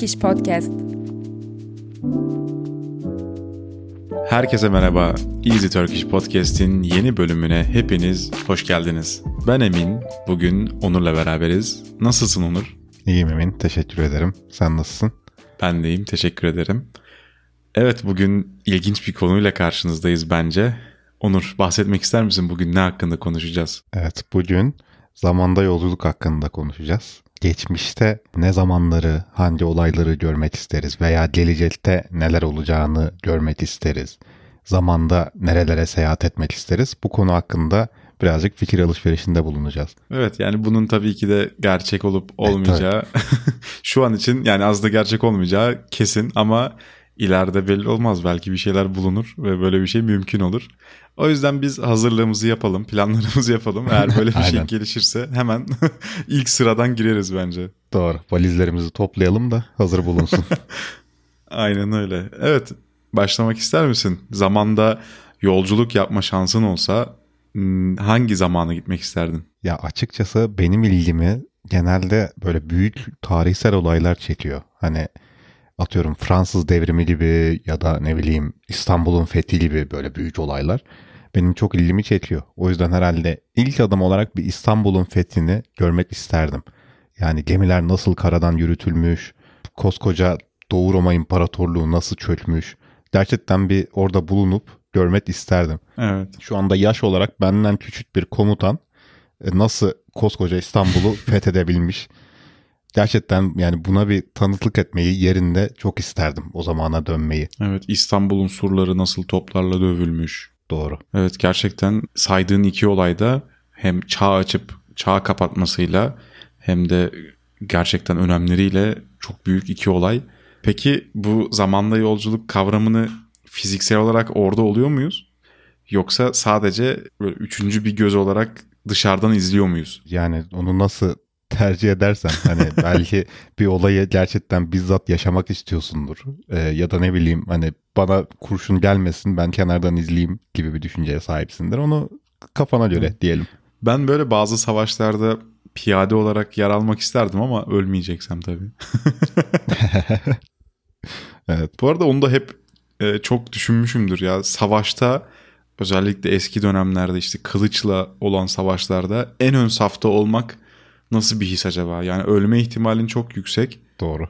Turkish Podcast. Herkese merhaba. Easy Turkish Podcast'in yeni bölümüne hepiniz hoş geldiniz. Ben Emin. Bugün Onur'la beraberiz. Nasılsın Onur? İyiyim Emin. Teşekkür ederim. Sen nasılsın? Ben deyim. Teşekkür ederim. Evet bugün ilginç bir konuyla karşınızdayız bence. Onur bahsetmek ister misin bugün ne hakkında konuşacağız? Evet bugün zamanda yolculuk hakkında konuşacağız. Geçmişte ne zamanları, hangi olayları görmek isteriz veya gelecekte neler olacağını görmek isteriz. Zamanda nerelere seyahat etmek isteriz. Bu konu hakkında birazcık fikir alışverişinde bulunacağız. Evet yani bunun tabii ki de gerçek olup olmayacağı şu an için yani az da gerçek olmayacağı kesin ama ileride belli olmaz. Belki bir şeyler bulunur ve böyle bir şey mümkün olur. O yüzden biz hazırlığımızı yapalım, planlarımızı yapalım. Eğer böyle bir şey gelişirse hemen ilk sıradan gireriz bence. Doğru. Valizlerimizi toplayalım da hazır bulunsun. Aynen öyle. Evet, başlamak ister misin? Zamanda yolculuk yapma şansın olsa hmm, hangi zamana gitmek isterdin? Ya açıkçası benim ilgimi genelde böyle büyük tarihsel olaylar çekiyor. Hani atıyorum Fransız devrimi gibi ya da ne bileyim İstanbul'un fethi gibi böyle büyük olaylar benim çok ilgimi çekiyor. O yüzden herhalde ilk adım olarak bir İstanbul'un fethini görmek isterdim. Yani gemiler nasıl karadan yürütülmüş, koskoca Doğu Roma İmparatorluğu nasıl çökmüş. Gerçekten bir orada bulunup görmek isterdim. Evet. Şu anda yaş olarak benden küçük bir komutan e, nasıl koskoca İstanbul'u fethedebilmiş gerçekten yani buna bir tanıklık etmeyi yerinde çok isterdim o zamana dönmeyi. Evet İstanbul'un surları nasıl toplarla dövülmüş. Doğru. Evet gerçekten saydığın iki olayda hem çağ açıp çağ kapatmasıyla hem de gerçekten önemleriyle çok büyük iki olay. Peki bu zamanda yolculuk kavramını fiziksel olarak orada oluyor muyuz? Yoksa sadece böyle üçüncü bir göz olarak dışarıdan izliyor muyuz? Yani onu nasıl tercih edersen hani belki bir olayı gerçekten bizzat yaşamak istiyorsundur ee, ya da ne bileyim hani bana kurşun gelmesin ben kenardan izleyeyim gibi bir düşünceye sahipsindir onu kafana göre diyelim. Ben böyle bazı savaşlarda piyade olarak yer almak isterdim ama ölmeyeceksem tabii. evet. Bu arada onu da hep e, çok düşünmüşümdür ya savaşta özellikle eski dönemlerde işte kılıçla olan savaşlarda en ön safta olmak nasıl bir his acaba? Yani ölme ihtimalin çok yüksek. Doğru.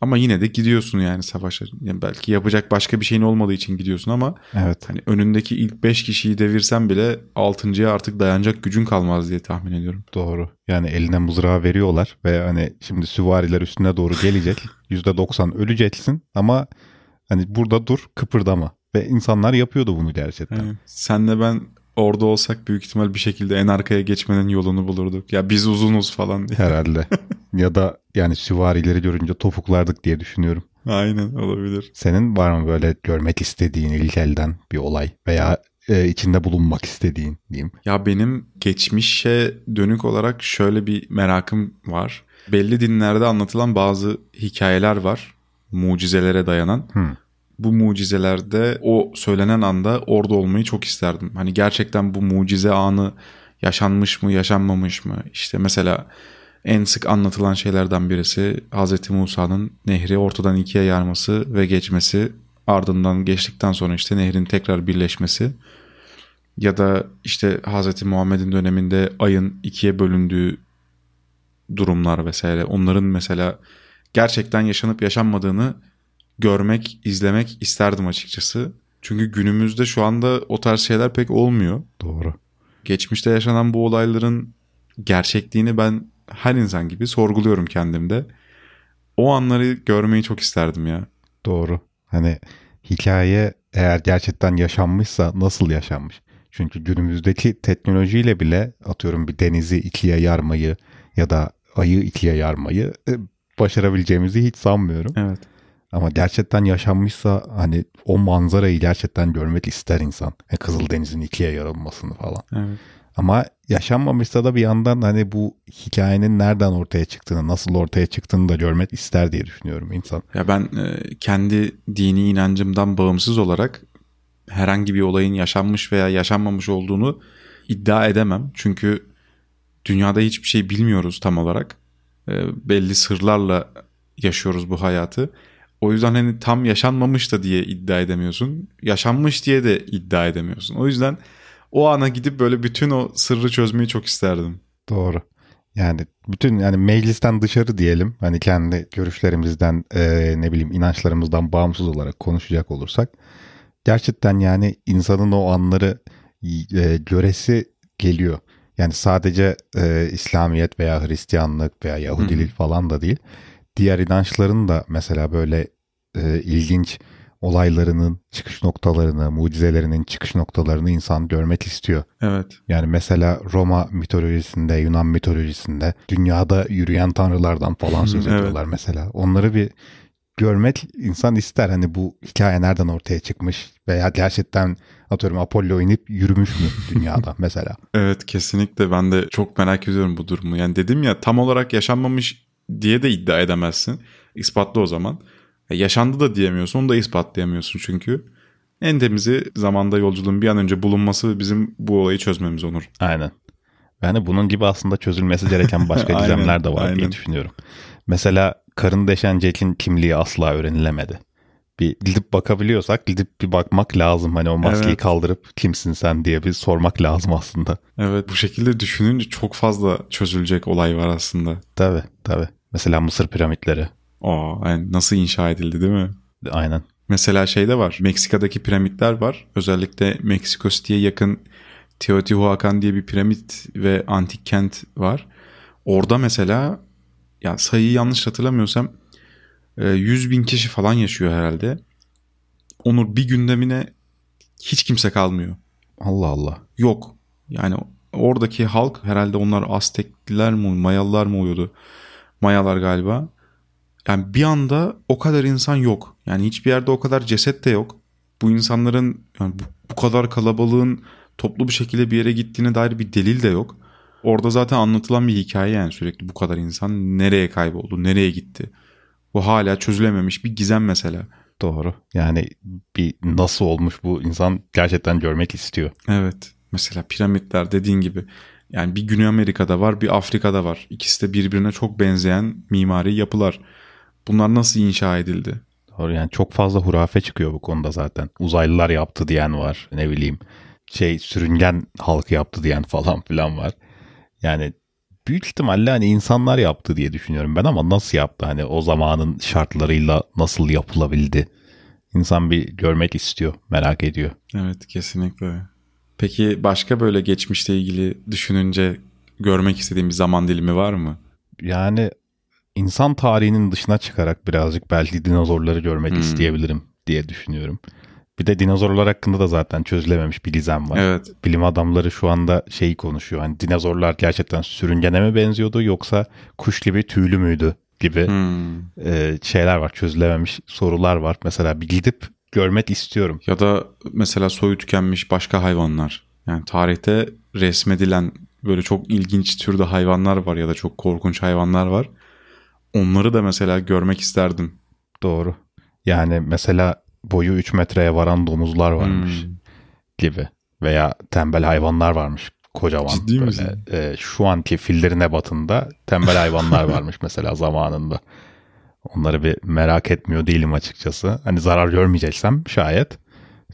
Ama yine de gidiyorsun yani savaşa. Yani belki yapacak başka bir şeyin olmadığı için gidiyorsun ama evet. hani önündeki ilk 5 kişiyi devirsen bile 6.ya artık dayanacak gücün kalmaz diye tahmin ediyorum. Doğru. Yani eline mızrağı veriyorlar ve hani şimdi süvariler üstüne doğru gelecek. %90 öleceksin ama hani burada dur kıpırdama. Ve insanlar yapıyordu bunu gerçekten. Evet. Senle ben orada olsak büyük ihtimal bir şekilde en arkaya geçmenin yolunu bulurduk. Ya biz uzunuz falan diye. Herhalde. ya da yani süvarileri görünce topuklardık diye düşünüyorum. Aynen olabilir. Senin var mı böyle görmek istediğin ilk elden bir olay veya e, içinde bulunmak istediğin diyeyim? Ya benim geçmişe dönük olarak şöyle bir merakım var. Belli dinlerde anlatılan bazı hikayeler var. Mucizelere dayanan. Hmm bu mucizelerde o söylenen anda orada olmayı çok isterdim. Hani gerçekten bu mucize anı yaşanmış mı, yaşanmamış mı? İşte mesela en sık anlatılan şeylerden birisi Hz. Musa'nın nehri ortadan ikiye yarması ve geçmesi. Ardından geçtikten sonra işte nehrin tekrar birleşmesi. Ya da işte Hz. Muhammed'in döneminde ayın ikiye bölündüğü durumlar vesaire. Onların mesela gerçekten yaşanıp yaşanmadığını görmek, izlemek isterdim açıkçası. Çünkü günümüzde şu anda o tarz şeyler pek olmuyor. Doğru. Geçmişte yaşanan bu olayların gerçekliğini ben her insan gibi sorguluyorum kendimde. O anları görmeyi çok isterdim ya. Doğru. Hani hikaye eğer gerçekten yaşanmışsa nasıl yaşanmış? Çünkü günümüzdeki teknolojiyle bile atıyorum bir denizi ikiye yarmayı ya da ayı ikiye yarmayı e, başarabileceğimizi hiç sanmıyorum. Evet. Ama gerçekten yaşanmışsa hani o manzarayı gerçekten görmek ister insan. E, Kızıldeniz'in ikiye yarılmasını falan. Evet. Ama yaşanmamışsa da bir yandan hani bu hikayenin nereden ortaya çıktığını, nasıl ortaya çıktığını da görmek ister diye düşünüyorum insan. Ya ben e, kendi dini inancımdan bağımsız olarak herhangi bir olayın yaşanmış veya yaşanmamış olduğunu iddia edemem. Çünkü dünyada hiçbir şey bilmiyoruz tam olarak. E, belli sırlarla yaşıyoruz bu hayatı. O yüzden hani tam yaşanmamış da diye iddia edemiyorsun. Yaşanmış diye de iddia edemiyorsun. O yüzden o ana gidip böyle bütün o sırrı çözmeyi çok isterdim. Doğru. Yani bütün yani meclisten dışarı diyelim hani kendi görüşlerimizden e, ne bileyim inançlarımızdan bağımsız olarak konuşacak olursak gerçekten yani insanın o anları e, göresi geliyor. Yani sadece e, İslamiyet veya Hristiyanlık veya Yahudilik falan da değil. Diğer inançların da mesela böyle e, ilginç olaylarının çıkış noktalarını, mucizelerinin çıkış noktalarını insan görmek istiyor. Evet. Yani mesela Roma mitolojisinde, Yunan mitolojisinde dünyada yürüyen tanrılardan falan söz ediyorlar evet. mesela. Onları bir görmek insan ister. Hani bu hikaye nereden ortaya çıkmış veya gerçekten atıyorum Apollo inip yürümüş mü dünyada mesela. Evet kesinlikle ben de çok merak ediyorum bu durumu. Yani dedim ya tam olarak yaşanmamış diye de iddia edemezsin. İspatlı o zaman. E, yaşandı da diyemiyorsun onu da ispatlayamıyorsun çünkü. En temizi zamanda yolculuğun bir an önce bulunması bizim bu olayı çözmemiz olur. Aynen. Yani bunun gibi aslında çözülmesi gereken başka gizemler de var aynen. diye düşünüyorum. Mesela karın deşen Jack'in kimliği asla öğrenilemedi. Bir gidip bakabiliyorsak gidip bir bakmak lazım. Hani o maskeyi evet. kaldırıp kimsin sen diye bir sormak lazım aslında. Evet bu şekilde düşününce çok fazla çözülecek olay var aslında. Tabii tabii. Mesela Mısır piramitleri. Aa, yani nasıl inşa edildi değil mi? Aynen. Mesela şey de var. Meksika'daki piramitler var. Özellikle Meksiko City'ye yakın Teotihuacan diye bir piramit ve antik kent var. Orada mesela ya sayıyı yanlış hatırlamıyorsam 100 e, bin kişi falan yaşıyor herhalde. Onur bir gündemine hiç kimse kalmıyor. Allah Allah. Yok. Yani oradaki halk herhalde onlar Aztekliler mi, Mayalılar mı oluyordu? Mayalar galiba. Yani bir anda o kadar insan yok. Yani hiçbir yerde o kadar ceset de yok. Bu insanların yani bu, bu kadar kalabalığın toplu bir şekilde bir yere gittiğine dair bir delil de yok. Orada zaten anlatılan bir hikaye yani sürekli bu kadar insan nereye kayboldu, nereye gitti. Bu hala çözülememiş bir gizem mesela. Doğru. Yani bir nasıl olmuş bu insan gerçekten görmek istiyor. Evet. Mesela piramitler dediğin gibi. Yani bir Güney Amerika'da var bir Afrika'da var. İkisi de birbirine çok benzeyen mimari yapılar. Bunlar nasıl inşa edildi? Doğru yani çok fazla hurafe çıkıyor bu konuda zaten. Uzaylılar yaptı diyen var ne bileyim. Şey sürüngen halkı yaptı diyen falan filan var. Yani büyük ihtimalle hani insanlar yaptı diye düşünüyorum ben ama nasıl yaptı hani o zamanın şartlarıyla nasıl yapılabildi? İnsan bir görmek istiyor, merak ediyor. Evet kesinlikle. Peki başka böyle geçmişle ilgili düşününce görmek istediğin bir zaman dilimi var mı? Yani insan tarihinin dışına çıkarak birazcık belki dinozorları görmek hmm. isteyebilirim diye düşünüyorum. Bir de dinozorlar hakkında da zaten çözülememiş bir gizem var. Evet. Bilim adamları şu anda şeyi konuşuyor. Hani dinozorlar gerçekten sürüngene mi benziyordu yoksa kuş gibi tüylü müydü gibi hmm. e, şeyler var. Çözülememiş sorular var. Mesela bir gidip görmek istiyorum. Ya da mesela soyu tükenmiş başka hayvanlar. Yani tarihte resmedilen böyle çok ilginç türde hayvanlar var ya da çok korkunç hayvanlar var. Onları da mesela görmek isterdim. Doğru. Yani mesela boyu 3 metreye varan domuzlar varmış hmm. gibi. Veya tembel hayvanlar varmış kocaman. Ciddi böyle, misin? E, şu anki fillerin batında tembel hayvanlar varmış mesela zamanında. Onları bir merak etmiyor değilim açıkçası. Hani zarar görmeyeceksem şayet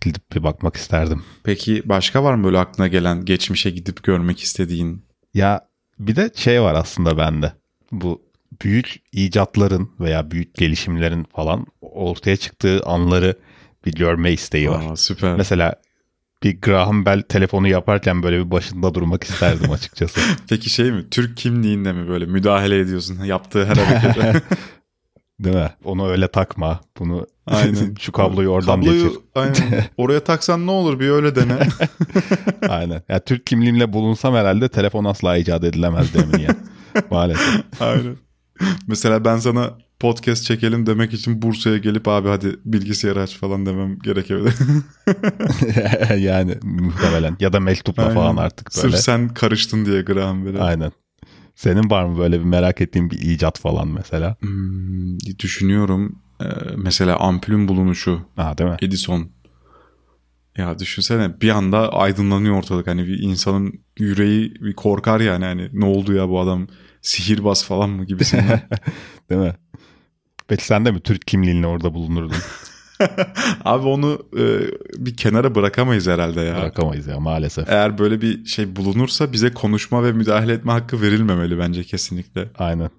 gidip bir bakmak isterdim. Peki başka var mı böyle aklına gelen geçmişe gidip görmek istediğin? Ya bir de şey var aslında bende. Bu büyük icatların veya büyük gelişimlerin falan ortaya çıktığı anları bir görme isteği var. Aa, süper. Mesela bir Graham Bell telefonu yaparken böyle bir başında durmak isterdim açıkçası. Peki şey mi? Türk kimliğinde mi böyle müdahale ediyorsun yaptığı her harekete? Değil mi? Onu öyle takma. Bunu aynen. şu kabloyu oradan kabloyu, geçir. Aynen. Oraya taksan ne olur bir öyle dene. aynen. Ya Türk kimliğimle bulunsam herhalde telefon asla icat edilemez demin ya. Maalesef. Aynen. Mesela ben sana podcast çekelim demek için Bursa'ya gelip abi hadi bilgisayarı aç falan demem gerekebilir. yani muhtemelen ya da mektupla Aynen. falan artık böyle. Sırf sen karıştın diye Graham böyle. Aynen. Senin var mı böyle bir merak ettiğin bir icat falan mesela? Hmm, düşünüyorum. Ee, mesela ampulün bulunuşu. Ha, değil mi? Edison. Ya düşünsene bir anda aydınlanıyor ortalık. Hani bir insanın yüreği bir korkar yani. Hani ne oldu ya bu adam sihirbaz falan mı gibisinden. değil mi? Peki sen de mi Türk kimliğinle orada bulunurdun? Abi onu e, bir kenara bırakamayız herhalde ya. Bırakamayız ya maalesef. Eğer böyle bir şey bulunursa bize konuşma ve müdahale etme hakkı verilmemeli bence kesinlikle. Aynen.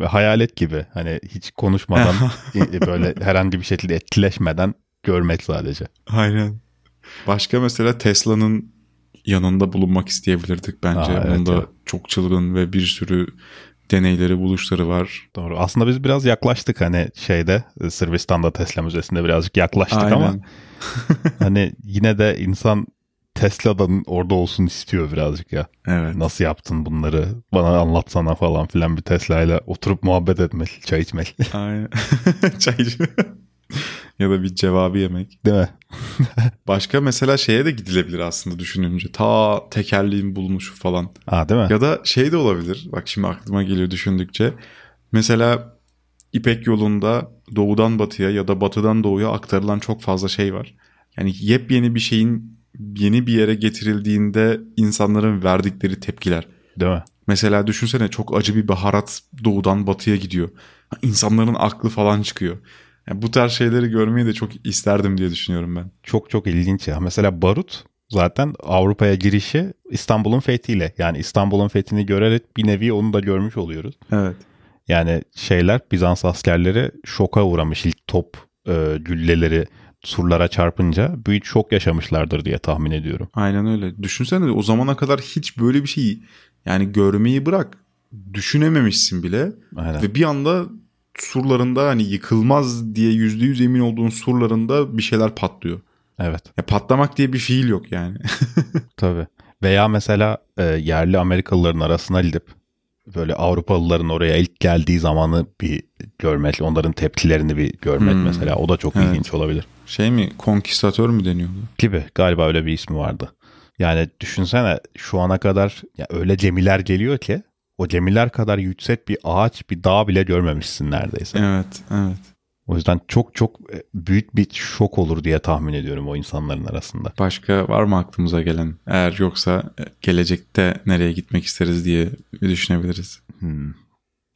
Ve hayalet gibi hani hiç konuşmadan böyle herhangi bir şekilde etkileşmeden görmek sadece. Aynen. Başka mesela Tesla'nın yanında bulunmak isteyebilirdik bence. Aa, evet Bunda ya. çok çılgın ve bir sürü deneyleri, buluşları var. Doğru. Aslında biz biraz yaklaştık hani şeyde Sırbistan'da Tesla Müzesi'nde birazcık yaklaştık ama Aynen. hani yine de insan Tesla'dan orada olsun istiyor birazcık ya. Evet. Nasıl yaptın bunları? Bana anlatsana falan filan bir Tesla ile oturup muhabbet etmek, çay içmek. Aynen. Çaycı. Ya da bir cevabı yemek. Değil mi? Başka mesela şeye de gidilebilir aslında düşününce. Ta tekerleğin bulunuşu falan. Aa değil mi? Ya da şey de olabilir. Bak şimdi aklıma geliyor düşündükçe. Mesela İpek yolunda doğudan batıya ya da batıdan doğuya aktarılan çok fazla şey var. Yani yepyeni bir şeyin yeni bir yere getirildiğinde insanların verdikleri tepkiler. Değil mi? Mesela düşünsene çok acı bir baharat doğudan batıya gidiyor. İnsanların aklı falan çıkıyor. Yani bu tarz şeyleri görmeyi de çok isterdim diye düşünüyorum ben. Çok çok ilginç ya. Mesela barut zaten Avrupa'ya girişi İstanbul'un fethiyle. Yani İstanbul'un fethini görerek bir nevi onu da görmüş oluyoruz. Evet. Yani şeyler Bizans askerleri şoka uğramış ilk top e, gülleleri surlara çarpınca büyük şok yaşamışlardır diye tahmin ediyorum. Aynen öyle. Düşünsene o zamana kadar hiç böyle bir şeyi yani görmeyi bırak düşünememişsin bile Aynen. ve bir anda surlarında hani yıkılmaz diye yüzde yüz emin olduğun surlarında bir şeyler patlıyor. Evet. Ya patlamak diye bir fiil yok yani. Tabii. Veya mesela e, yerli Amerikalıların arasına gidip böyle Avrupalıların oraya ilk geldiği zamanı bir görmek, onların tepkilerini bir görmek Hmm. mesela o da çok Evet. ilginç olabilir. şey mi konkistatör mü deniyordu? Gibi galiba öyle bir ismi vardı. Yani düşünsene şu ana kadar ya öyle gemiler geliyor ki o gemiler kadar yüksek bir ağaç, bir dağ bile görmemişsin neredeyse. Evet, evet. O yüzden çok çok e, büyük bir şok olur diye tahmin ediyorum o insanların arasında. Başka var mı aklımıza gelen? Eğer yoksa e, gelecekte nereye gitmek isteriz diye düşünebiliriz. Hmm.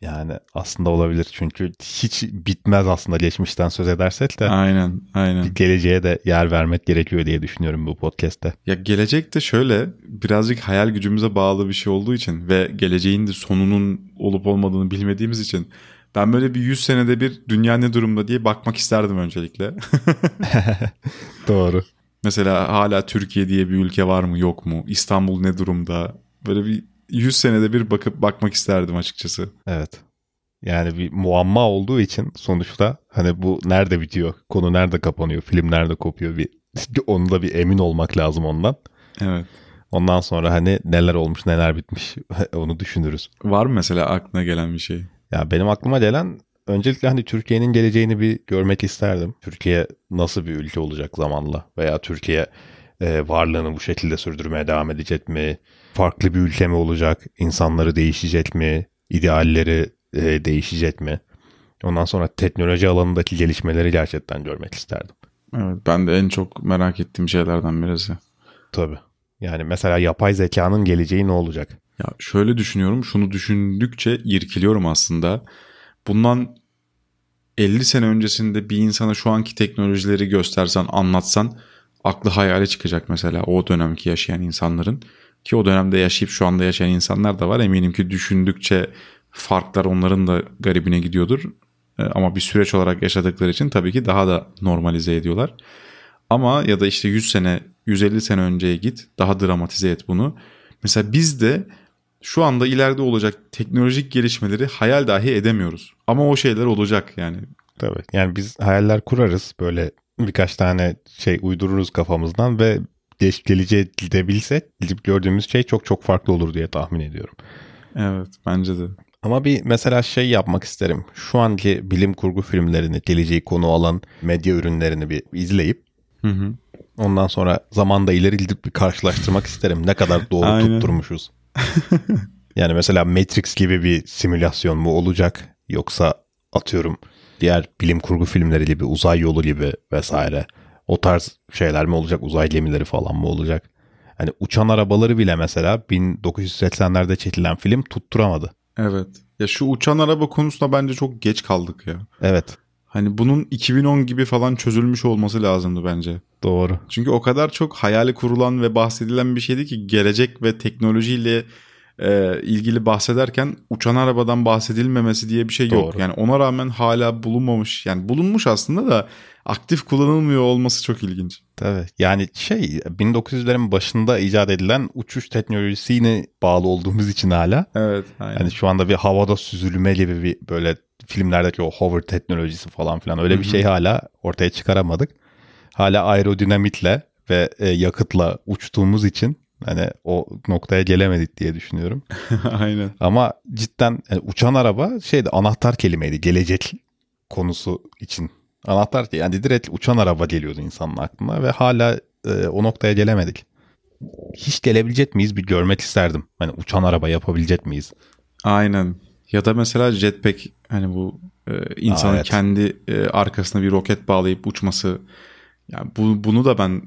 Yani aslında olabilir çünkü hiç bitmez aslında geçmişten söz edersek de Aynen, aynen. bir geleceğe de yer vermek gerekiyor diye düşünüyorum bu podcast'te. Ya gelecekte şöyle birazcık hayal gücümüze bağlı bir şey olduğu için ve geleceğin de sonunun olup olmadığını bilmediğimiz için ben böyle bir 100 senede bir dünya ne durumda diye bakmak isterdim öncelikle. Doğru. Mesela hala Türkiye diye bir ülke var mı yok mu? İstanbul ne durumda? Böyle bir 100 senede bir bakıp bakmak isterdim açıkçası. Evet. Yani bir muamma olduğu için sonuçta hani bu nerede bitiyor, konu nerede kapanıyor, film nerede kopuyor bir onu da bir emin olmak lazım ondan. Evet. Ondan sonra hani neler olmuş neler bitmiş onu düşünürüz. Var mı mesela aklına gelen bir şey? Ya benim aklıma gelen öncelikle hani Türkiye'nin geleceğini bir görmek isterdim. Türkiye nasıl bir ülke olacak zamanla veya Türkiye e, varlığını bu şekilde sürdürmeye devam edecek mi? Farklı bir ülke mi olacak? İnsanları değişecek mi? İdealleri e, değişecek mi? Ondan sonra teknoloji alanındaki gelişmeleri gerçekten görmek isterdim. Evet ben de en çok merak ettiğim şeylerden birisi. Tabii. Yani mesela yapay zekanın geleceği ne olacak? Ya şöyle düşünüyorum, şunu düşündükçe irkiliyorum aslında. Bundan 50 sene öncesinde bir insana şu anki teknolojileri göstersen, anlatsan aklı hayale çıkacak mesela o dönemki yaşayan insanların. Ki o dönemde yaşayıp şu anda yaşayan insanlar da var. Eminim ki düşündükçe farklar onların da garibine gidiyordur. E, Ama bir süreç olarak yaşadıkları için tabii ki daha da normalize ediyorlar. Ama ya da işte 100 sene, 150 sene önceye git, daha dramatize et bunu. Mesela biz de şu anda ileride olacak teknolojik gelişmeleri hayal dahi edemiyoruz. Ama o şeyler olacak yani. Tabii. Yani biz hayaller kurarız. Böyle birkaç tane şey uydururuz kafamızdan ve geç geleceğe gidebilsek gidip gördüğümüz şey çok çok farklı olur diye tahmin ediyorum. Evet bence de. Ama bir mesela şey yapmak isterim. Şu anki bilim kurgu filmlerini, geleceği konu alan medya ürünlerini bir izleyip Hı hı. ondan sonra zamanda ileri gidip bir karşılaştırmak isterim. Ne kadar doğru tutturmuşuz. yani mesela Matrix gibi bir simülasyon mu olacak yoksa atıyorum diğer bilim kurgu filmleri gibi uzay yolu gibi vesaire. O tarz şeyler mi olacak? Uzay gemileri falan mı olacak? Hani uçan arabaları bile mesela 1980'lerde çekilen film tutturamadı. Evet. Ya şu uçan araba konusunda bence çok geç kaldık ya. Evet. Hani bunun 2010 gibi falan çözülmüş olması lazımdı bence. Doğru. Çünkü o kadar çok hayali kurulan ve bahsedilen bir şeydi ki gelecek ve teknolojiyle e, ilgili bahsederken uçan arabadan bahsedilmemesi diye bir şey yok. Doğru. Yani ona rağmen hala bulunmamış. Yani bulunmuş aslında da aktif kullanılmıyor olması çok ilginç. Tabii. Yani şey 1900'lerin başında icat edilen uçuş teknolojisine bağlı olduğumuz için hala Evet. Aynen. yani şu anda bir havada süzülme gibi bir böyle filmlerdeki o hover teknolojisi falan filan öyle bir şey hala ortaya çıkaramadık. Hala aerodinamitle ve e, yakıtla uçtuğumuz için hani o noktaya gelemedik diye düşünüyorum. Aynen. Ama cidden yani uçan araba şeydi anahtar kelimeydi gelecek konusu için. Anahtar yani direkt uçan araba geliyordu insanın aklına ve hala e, o noktaya gelemedik. Hiç gelebilecek miyiz bir görmek isterdim. Hani uçan araba yapabilecek miyiz? Aynen. Ya da mesela jetpack hani bu e, insanın Aa, evet. kendi e, arkasına bir roket bağlayıp uçması. Yani bu, bunu da ben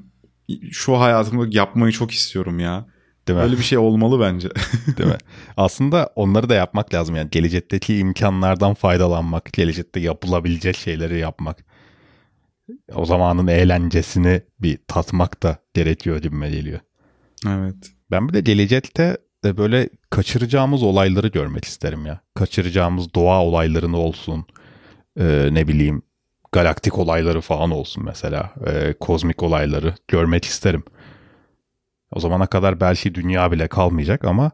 şu hayatımda yapmayı çok istiyorum ya. Değil mi? Öyle bir şey olmalı bence. Değil mi? Aslında onları da yapmak lazım yani gelecekteki imkanlardan faydalanmak, gelecekte yapılabilecek şeyleri yapmak. O zamanın eğlencesini bir tatmak da gerekiyor gibime geliyor. evet. Ben bir de gelecekte de böyle kaçıracağımız olayları görmek isterim ya. Kaçıracağımız doğa olaylarını olsun. Ee, ne bileyim galaktik olayları falan olsun mesela. Ee, kozmik olayları görmek isterim. O zamana kadar belki dünya bile kalmayacak ama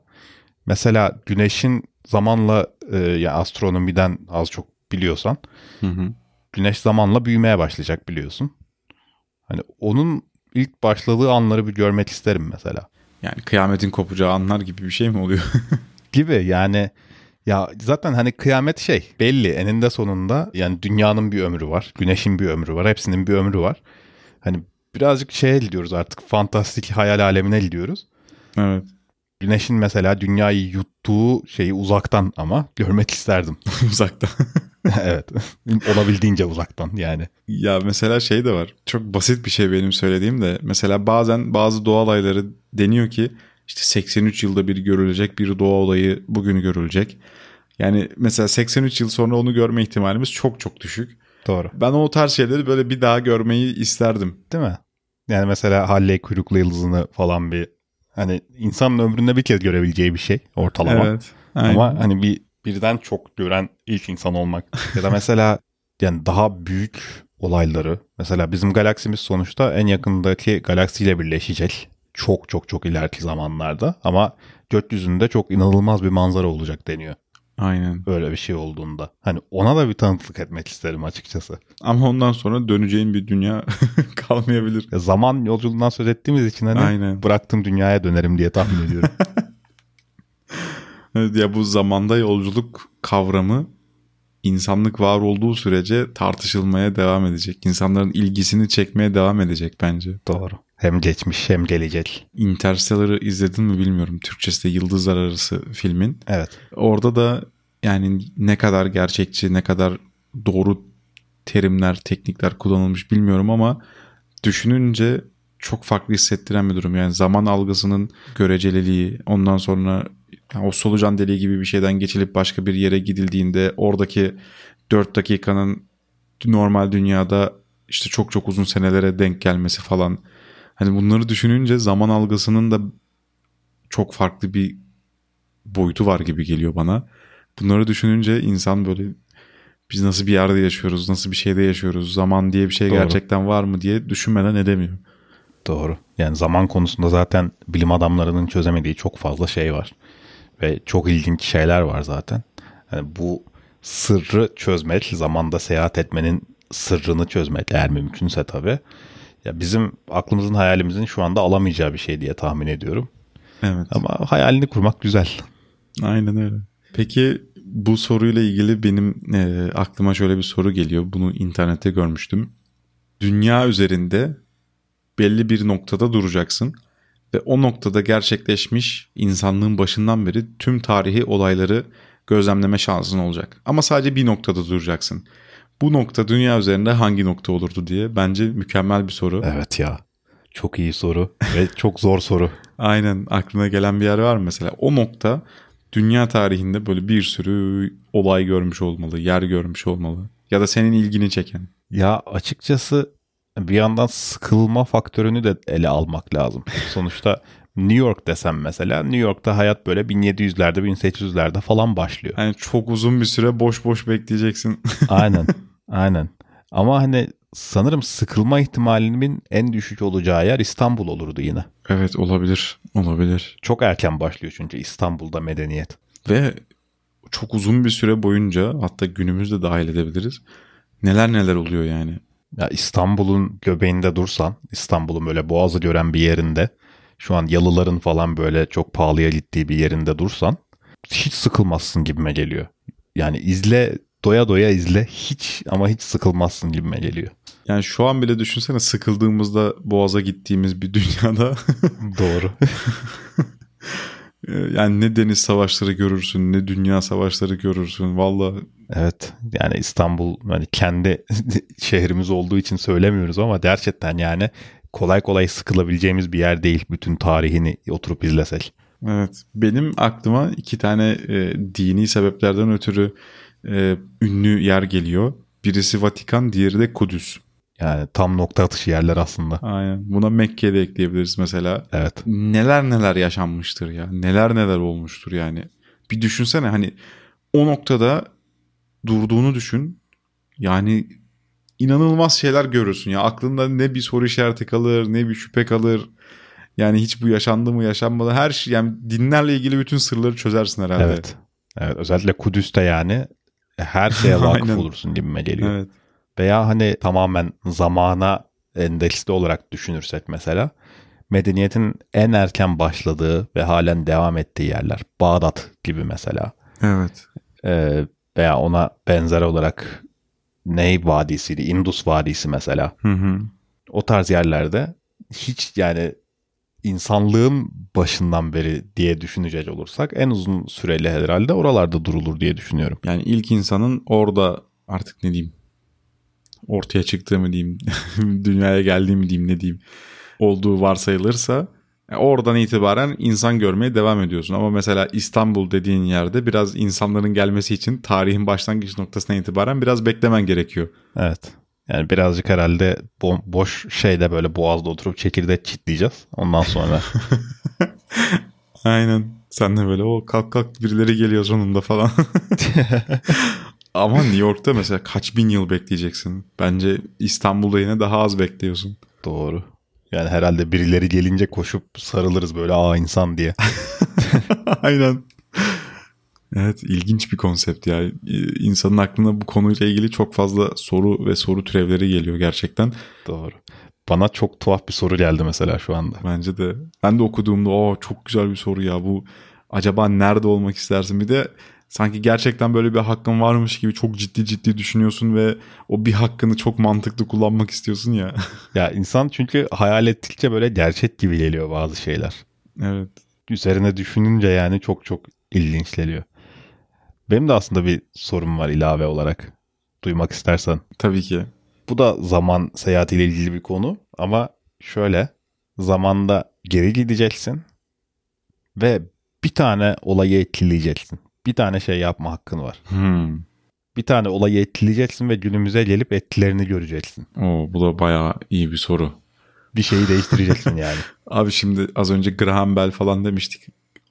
mesela güneşin zamanla e, ya astronomiden az çok biliyorsan Hı hı. güneş zamanla büyümeye başlayacak biliyorsun. Hani onun ilk başladığı anları bir görmek isterim mesela. Yani kıyametin kopacağı anlar gibi bir şey mi oluyor? gibi yani ya zaten hani kıyamet şey belli eninde sonunda yani dünyanın bir ömrü var güneşin bir ömrü var hepsinin bir ömrü var hani birazcık şeye gidiyoruz artık fantastik hayal alemine gidiyoruz evet. güneşin mesela dünyayı yuttuğu şeyi uzaktan ama görmek isterdim Uzakta. evet olabildiğince uzaktan yani ya mesela şey de var. Çok basit bir şey benim söylediğim de. Mesela bazen bazı doğa olayları deniyor ki işte 83 yılda bir görülecek bir doğa olayı bugün görülecek. Yani mesela 83 yıl sonra onu görme ihtimalimiz çok çok düşük. doğru Ben o tarz şeyleri böyle bir daha görmeyi isterdim. değil mi yani mesela Halley kuyruklu yıldızını falan bir hani insanın ömründe bir kez görebileceği bir şey ortalama Evet. Aynen. Ama hani bir birden çok gören ilk insan olmak ya da mesela yani daha büyük olayları mesela bizim galaksimiz sonuçta en yakındaki galaksiyle birleşecek çok çok çok ileriki zamanlarda ama gökyüzünde çok inanılmaz bir manzara olacak deniyor. Aynen. Öyle bir şey olduğunda. Hani ona da bir tanıklık etmek isterim açıkçası. Ama ondan sonra döneceğin bir dünya kalmayabilir. Ya zaman yolculuğundan söz ettiğimiz için hani Aynen. bıraktığım dünyaya dönerim diye tahmin ediyorum. Evet, ya bu zamanda yolculuk kavramı insanlık var olduğu sürece tartışılmaya devam edecek. İnsanların ilgisini çekmeye devam edecek bence. Doğru. Hem geçmiş hem gelecek. Interstellar'ı izledin mi bilmiyorum. Türkçesi de Yıldızlar Arası filmin. Evet. Orada da yani ne kadar gerçekçi, ne kadar doğru terimler, teknikler kullanılmış bilmiyorum ama düşününce çok farklı hissettiren bir durum. Yani zaman algısının göreceliliği, ondan sonra yani o solucan deliği gibi bir şeyden geçilip başka bir yere gidildiğinde oradaki 4 dakikanın normal dünyada işte çok çok uzun senelere denk gelmesi falan. Hani bunları düşününce zaman algısının da çok farklı bir boyutu var gibi geliyor bana. Bunları düşününce insan böyle biz nasıl bir yerde yaşıyoruz, nasıl bir şeyde yaşıyoruz, zaman diye bir şey Doğru. gerçekten var mı diye düşünmeden edemiyor. Doğru. Yani zaman konusunda zaten bilim adamlarının çözemediği çok fazla şey var. Ve çok ilginç şeyler var zaten. Yani bu sırrı çözmek, zamanda seyahat etmenin sırrını çözmek eğer mümkünse tabii. Ya bizim aklımızın hayalimizin şu anda alamayacağı bir şey diye tahmin ediyorum. Evet. Ama hayalini kurmak güzel. Aynen öyle. Peki bu soruyla ilgili benim e, aklıma şöyle bir soru geliyor. Bunu internette görmüştüm. Dünya üzerinde belli bir noktada duracaksın ve o noktada gerçekleşmiş insanlığın başından beri tüm tarihi olayları gözlemleme şansın olacak. Ama sadece bir noktada duracaksın. Bu nokta dünya üzerinde hangi nokta olurdu diye bence mükemmel bir soru. Evet ya. Çok iyi soru ve çok zor soru. Aynen aklına gelen bir yer var mı mesela? O nokta dünya tarihinde böyle bir sürü olay görmüş olmalı, yer görmüş olmalı. Ya da senin ilgini çeken. Ya açıkçası bir yandan sıkılma faktörünü de ele almak lazım. Sonuçta New York desem mesela New York'ta hayat böyle 1700'lerde 1800'lerde falan başlıyor. Yani çok uzun bir süre boş boş bekleyeceksin. aynen. Aynen. Ama hani sanırım sıkılma ihtimalinin en düşük olacağı yer İstanbul olurdu yine. Evet olabilir. Olabilir. Çok erken başlıyor çünkü İstanbul'da medeniyet. Ve çok uzun bir süre boyunca hatta günümüzde dahil edebiliriz. Neler neler oluyor yani. Ya İstanbul'un göbeğinde dursan, İstanbul'un böyle boğazı gören bir yerinde, şu an yalıların falan böyle çok pahalıya gittiği bir yerinde dursan hiç sıkılmazsın gibime geliyor. Yani izle doya doya izle hiç ama hiç sıkılmazsın gibime geliyor. Yani şu an bile düşünsene sıkıldığımızda Boğaz'a gittiğimiz bir dünyada. Doğru. yani ne deniz savaşları görürsün ne dünya savaşları görürsün valla. Evet yani İstanbul hani kendi şehrimiz olduğu için söylemiyoruz ama gerçekten yani kolay kolay sıkılabileceğimiz bir yer değil bütün tarihini oturup izlesek. Evet benim aklıma iki tane e, dini sebeplerden ötürü e, ünlü yer geliyor. Birisi Vatikan, diğeri de Kudüs. Yani tam nokta atışı yerler aslında. Aynen. Buna Mekke'de ekleyebiliriz mesela. Evet. Neler neler yaşanmıştır ya. Neler neler olmuştur yani. Bir düşünsene hani o noktada durduğunu düşün. Yani inanılmaz şeyler görürsün ya. Aklında ne bir soru işareti kalır, ne bir şüphe kalır. Yani hiç bu yaşandı mı, yaşanmadı. Her şey yani dinlerle ilgili bütün sırları çözersin herhalde. Evet. Evet özellikle Kudüs'te yani her şeye vakıf olursun gibime geliyor. Evet. Veya hani tamamen zamana endeksli olarak düşünürsek mesela medeniyetin en erken başladığı ve halen devam ettiği yerler. Bağdat gibi mesela. Evet. Ee, veya ona benzer olarak Ney Vadisi'ydi, Indus Vadisi mesela. Hı hı. O tarz yerlerde hiç yani insanlığın başından beri diye düşünecek olursak en uzun süreli herhalde oralarda durulur diye düşünüyorum. Yani ilk insanın orada artık ne diyeyim ortaya çıktığı mı diyeyim dünyaya geldiği mi diyeyim ne diyeyim olduğu varsayılırsa oradan itibaren insan görmeye devam ediyorsun. Ama mesela İstanbul dediğin yerde biraz insanların gelmesi için tarihin başlangıç noktasına itibaren biraz beklemen gerekiyor. Evet. Yani birazcık herhalde bo- boş şeyde böyle boğazda oturup çekirdek çitleyeceğiz. Ondan sonra. Aynen. Sen de böyle o kalk kalk birileri geliyor sonunda falan. Ama New York'ta mesela kaç bin yıl bekleyeceksin? Bence İstanbul'da yine daha az bekliyorsun. Doğru. Yani herhalde birileri gelince koşup sarılırız böyle aa insan diye. Aynen. Evet ilginç bir konsept ya. İnsanın aklına bu konuyla ilgili çok fazla soru ve soru türevleri geliyor gerçekten. Doğru. Bana çok tuhaf bir soru geldi mesela şu anda. Bence de. Ben de okuduğumda o çok güzel bir soru ya bu. Acaba nerede olmak istersin? Bir de sanki gerçekten böyle bir hakkın varmış gibi çok ciddi ciddi düşünüyorsun ve o bir hakkını çok mantıklı kullanmak istiyorsun ya. ya insan çünkü hayal ettikçe böyle gerçek gibi geliyor bazı şeyler. Evet. Üzerine düşününce yani çok çok ilginç geliyor. Benim de aslında bir sorum var ilave olarak. Duymak istersen. Tabii ki. Bu da zaman seyahatiyle ilgili bir konu ama şöyle zamanda geri gideceksin ve bir tane olayı etkileyeceksin. Bir tane şey yapma hakkın var. Hmm. Bir tane olayı etkileyeceksin ve günümüze gelip etkilerini göreceksin. Oo, bu da bayağı iyi bir soru. Bir şeyi değiştireceksin yani. Abi şimdi az önce Graham Bell falan demiştik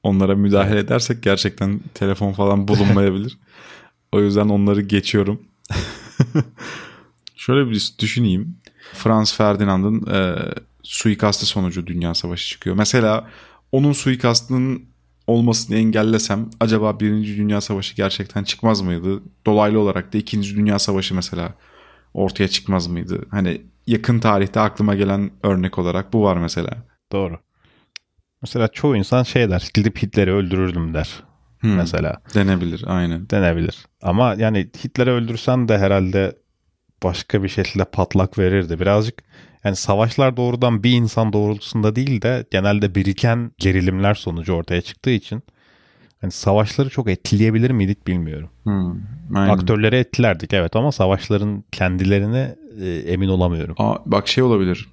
onlara müdahale edersek gerçekten telefon falan bulunmayabilir. o yüzden onları geçiyorum. Şöyle bir düşüneyim. Franz Ferdinand'ın e, suikastı sonucu Dünya Savaşı çıkıyor. Mesela onun suikastının olmasını engellesem acaba Birinci Dünya Savaşı gerçekten çıkmaz mıydı? Dolaylı olarak da İkinci Dünya Savaşı mesela ortaya çıkmaz mıydı? Hani yakın tarihte aklıma gelen örnek olarak bu var mesela. Doğru. Mesela çoğu insan şey der. Gidip Hitler'i öldürürdüm der. Hmm, mesela. Denebilir aynen. Denebilir. Ama yani Hitler'i öldürsen de herhalde başka bir şekilde patlak verirdi. Birazcık yani savaşlar doğrudan bir insan doğrultusunda değil de genelde biriken gerilimler sonucu ortaya çıktığı için hani savaşları çok etkileyebilir miydik bilmiyorum. Hmm, aynen. Aktörleri etkilerdik evet ama savaşların kendilerine e, emin olamıyorum. Aa, bak şey olabilir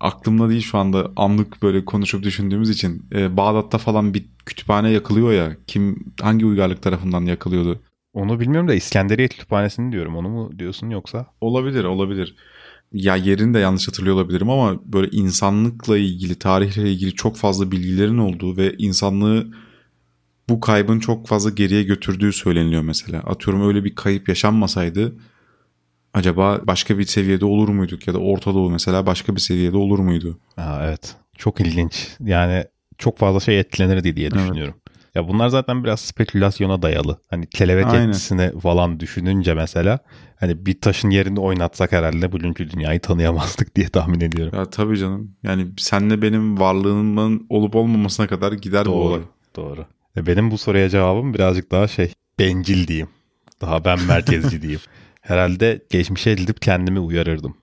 aklımda değil şu anda anlık böyle konuşup düşündüğümüz için. Ee, Bağdat'ta falan bir kütüphane yakılıyor ya. Kim hangi uygarlık tarafından yakılıyordu? Onu bilmiyorum da İskenderiye Kütüphanesi'ni diyorum. Onu mu diyorsun yoksa? Olabilir, olabilir. Ya yerini de yanlış hatırlıyor olabilirim ama böyle insanlıkla ilgili, tarihle ilgili çok fazla bilgilerin olduğu ve insanlığı bu kaybın çok fazla geriye götürdüğü söyleniliyor mesela. Atıyorum öyle bir kayıp yaşanmasaydı acaba başka bir seviyede olur muyduk ya da Orta Doğu mesela başka bir seviyede olur muydu? Aa, evet. Çok ilginç. Yani çok fazla şey etkilenirdi diye düşünüyorum. Ya bunlar zaten biraz spekülasyona dayalı. Hani kelebek Aynen. etkisini falan düşününce mesela hani bir taşın yerini oynatsak herhalde bugünkü dünyayı tanıyamazdık diye tahmin ediyorum. Ya tabii canım. Yani senle benim varlığımın olup olmamasına kadar gider doğru, bu olay. Doğru. E benim bu soruya cevabım birazcık daha şey bencil diyeyim. Daha ben merkezci diyeyim. Herhalde geçmişe gidip kendimi uyarırdım.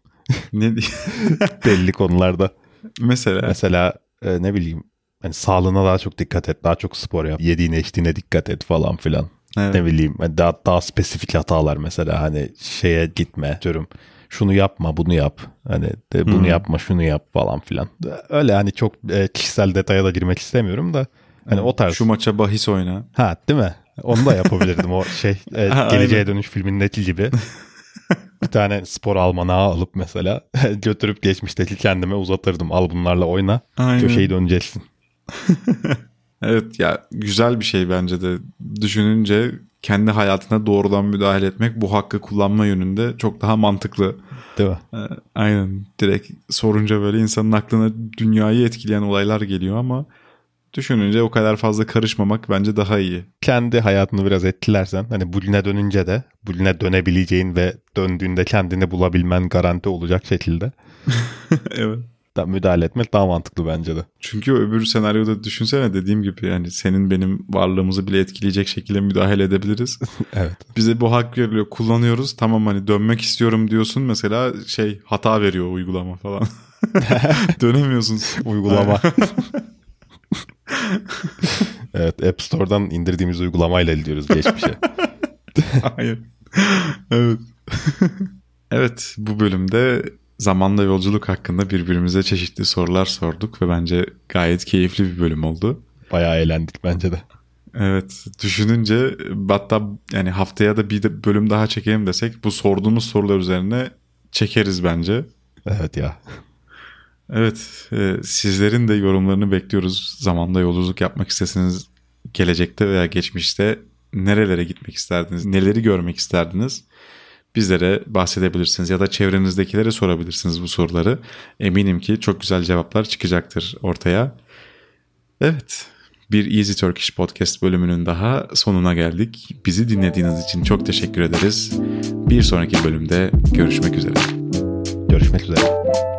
ne Belli konularda. Mesela? Mesela e, ne bileyim hani sağlığına daha çok dikkat et. Daha çok spor yap. Yediğine içtiğine dikkat et falan filan. Evet. Ne bileyim hani daha, daha spesifik hatalar mesela hani şeye gitme diyorum. Şunu yapma bunu yap. Hani de bunu hmm. yapma şunu yap falan filan. Öyle hani çok e, kişisel detaya da girmek istemiyorum da. Hani o tarz. Şu maça bahis oyna. Ha değil mi? Onu da yapabilirdim o şey e, Geleceğe Dönüş filmindeki gibi. bir tane spor almanağı alıp mesela götürüp geçmişteki kendime uzatırdım. Al bunlarla oyna. Aynen. Köşeyi döneceksin. evet ya güzel bir şey bence de. Düşününce kendi hayatına doğrudan müdahale etmek bu hakkı kullanma yönünde çok daha mantıklı. Değil mi? Ee, aynen. Direkt sorunca böyle insanın aklına dünyayı etkileyen olaylar geliyor ama Düşününce o kadar fazla karışmamak bence daha iyi. Kendi hayatını biraz etkilersen hani bugüne dönünce de bugüne dönebileceğin ve döndüğünde kendini bulabilmen garanti olacak şekilde. evet. Da müdahale etmek daha mantıklı bence de. Çünkü öbür senaryoda düşünsene dediğim gibi yani senin benim varlığımızı bile etkileyecek şekilde müdahale edebiliriz. evet. Bize bu hak veriliyor kullanıyoruz tamam hani dönmek istiyorum diyorsun mesela şey hata veriyor uygulama falan. Dönemiyorsun. uygulama. evet App Store'dan indirdiğimiz uygulamayla gidiyoruz geçmişe. Hayır. evet. evet bu bölümde zamanla yolculuk hakkında birbirimize çeşitli sorular sorduk ve bence gayet keyifli bir bölüm oldu. Bayağı eğlendik bence de. Evet düşününce hatta yani haftaya da bir de bölüm daha çekelim desek bu sorduğumuz sorular üzerine çekeriz bence. Evet ya. Evet, e, sizlerin de yorumlarını bekliyoruz. Zamanda yolculuk yapmak isteseniz gelecekte veya geçmişte nerelere gitmek isterdiniz, neleri görmek isterdiniz? Bizlere bahsedebilirsiniz ya da çevrenizdekilere sorabilirsiniz bu soruları. Eminim ki çok güzel cevaplar çıkacaktır ortaya. Evet, bir Easy Turkish Podcast bölümünün daha sonuna geldik. Bizi dinlediğiniz için çok teşekkür ederiz. Bir sonraki bölümde görüşmek üzere. Görüşmek üzere.